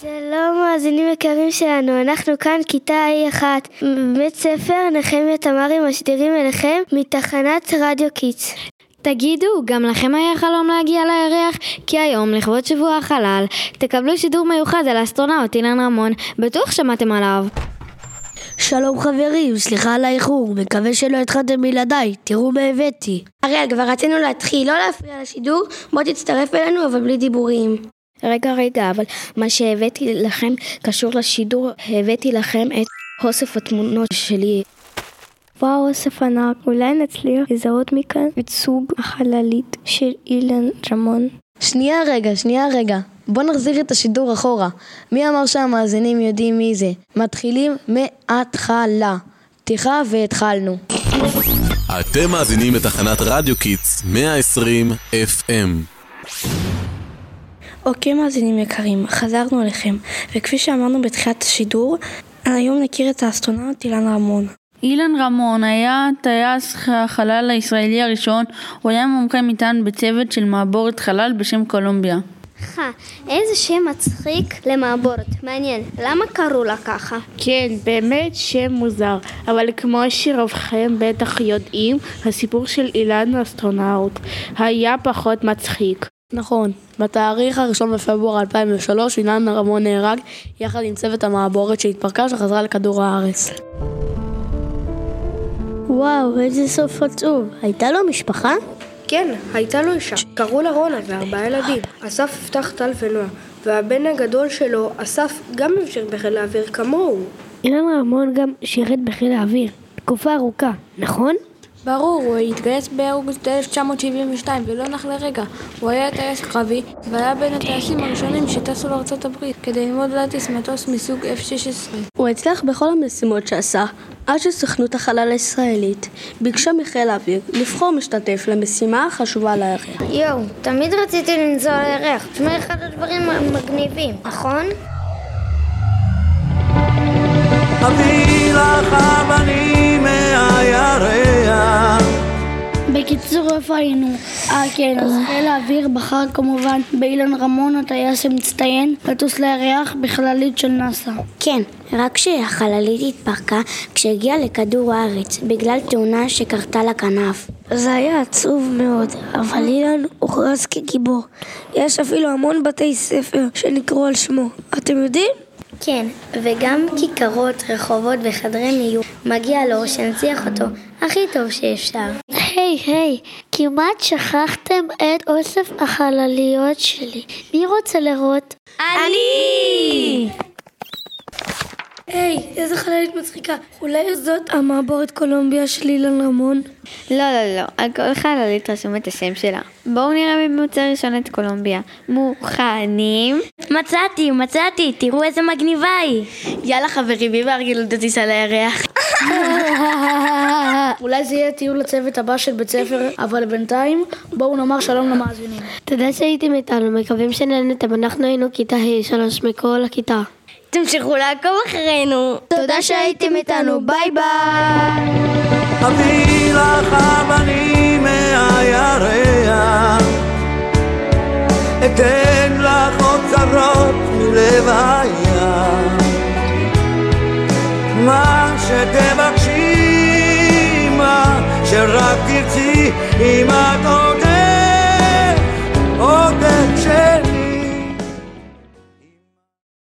שלום מאזינים יקרים שלנו, אנחנו כאן כיתה A1 בבית ספר נחמיה תמרי משדירים אליכם מתחנת רדיו קידס. תגידו, גם לכם היה חלום להגיע לירח? כי היום, לכבוד שבוע החלל, תקבלו שידור מיוחד על האסטרונאוט אילן רמון. בטוח שמעתם עליו. שלום חברים, סליחה על האיחור, מקווה שלא התחלתם בלעדיי, תראו מה הבאתי. אריאל, כבר רצינו להתחיל, לא להפריע לשידור, בוא תצטרף אלינו אבל בלי דיבורים. רגע, רגע, אבל מה שהבאתי לכם קשור לשידור, הבאתי לכם את אוסף התמונות שלי. וואו, אוסף ענק, אולי נצליח לזהות מכאן את סוג החללית של אילן רמון. שנייה רגע, שנייה רגע. בוא נחזיר את השידור אחורה. מי אמר שהמאזינים יודעים מי זה? מתחילים מההתחלה. פתיחה והתחלנו. אתם מאזינים לתחנת רדיו קידס 120 FM. אוקיי מאזינים יקרים, חזרנו אליכם, וכפי שאמרנו בתחילת השידור, היום נכיר את האסטרונאוט אילן רמון. אילן רמון היה טייס החלל הישראלי הראשון, הוא היה מומחה מטען בצוות של מעבורת חלל בשם קולומביה. חה, איזה שם מצחיק למעבורת, מעניין, למה קראו לה ככה? כן, באמת שם מוזר, אבל כמו שרובכם בטח יודעים, הסיפור של אילן האסטרונאוט היה פחות מצחיק. נכון, בתאריך הראשון בפברואר 2003 אילן רמון נהרג יחד עם צוות המעבורת שהתפרקה שחזרה לכדור הארץ. וואו, איזה סוף עצוב. הייתה לו משפחה? כן, הייתה לו אישה. קראו לה רונה וארבעה ילדים. אסף, יפתח, טל ונועה. והבן הגדול שלו, אסף, גם המשיך בחיל האוויר כמוהו. אילן רמון גם שירת בחיל האוויר, תקופה ארוכה, נכון? ברור, הוא התגייס באוגוסט 1972 ולא נח לרגע. הוא היה טייס קרבי והיה בין הטייסים הראשונים שטסו לארצות הברית כדי ללמוד להטיס מטוס מסוג F-16. הוא הצליח בכל המשימות שעשה, עד שסוכנות החלל הישראלית ביקשה מחיל האוויר לבחור משתתף למשימה החשובה לירח. יואו, תמיד רציתי לנסוע לירח, נשמע אחד הדברים המגניבים, נכון? אביא לך אבנים איפה היינו? אה כן, אז חיל האוויר בחר כמובן באילן רמון, הטייס המצטיין, לטוס לירח בחללית של נאס"א. כן, רק שהחללית התפרקה כשהגיעה לכדור הארץ, בגלל תאונה שקרתה לכנף. זה היה עצוב מאוד, אבל אילן הוכרז כגיבור. יש אפילו המון בתי ספר שנקראו על שמו. אתם יודעים? כן, וגם כיכרות, רחובות וחדרי מיון. מגיע לו שנציח אותו הכי טוב שאפשר. היי, היי, כמעט שכחתם את אוסף החלליות שלי. מי רוצה לראות? אני! היי, איזה חללית מצחיקה. אולי זאת המעבורת קולומביה של אילן רמון? לא, לא, לא, על כל חללית רשום את השם שלה. בואו נראה מי מוצא ראשון את קולומביה. מוכנים? מצאתי, מצאתי, תראו איזה מגניבה היא. יאללה חברים, מי מארגן את הטיסה לירח? אולי זה יהיה טיול לצוות הבא של בית ספר, אבל בינתיים בואו נאמר שלום למאזינים. תודה שהייתם איתנו, מקווים שנהנתם. אנחנו היינו כיתה ה' שלוש מכל הכיתה. תמשיכו לעקוב אחרינו. תודה שהייתם איתנו, ביי ביי! Rakirti ima אם את עודך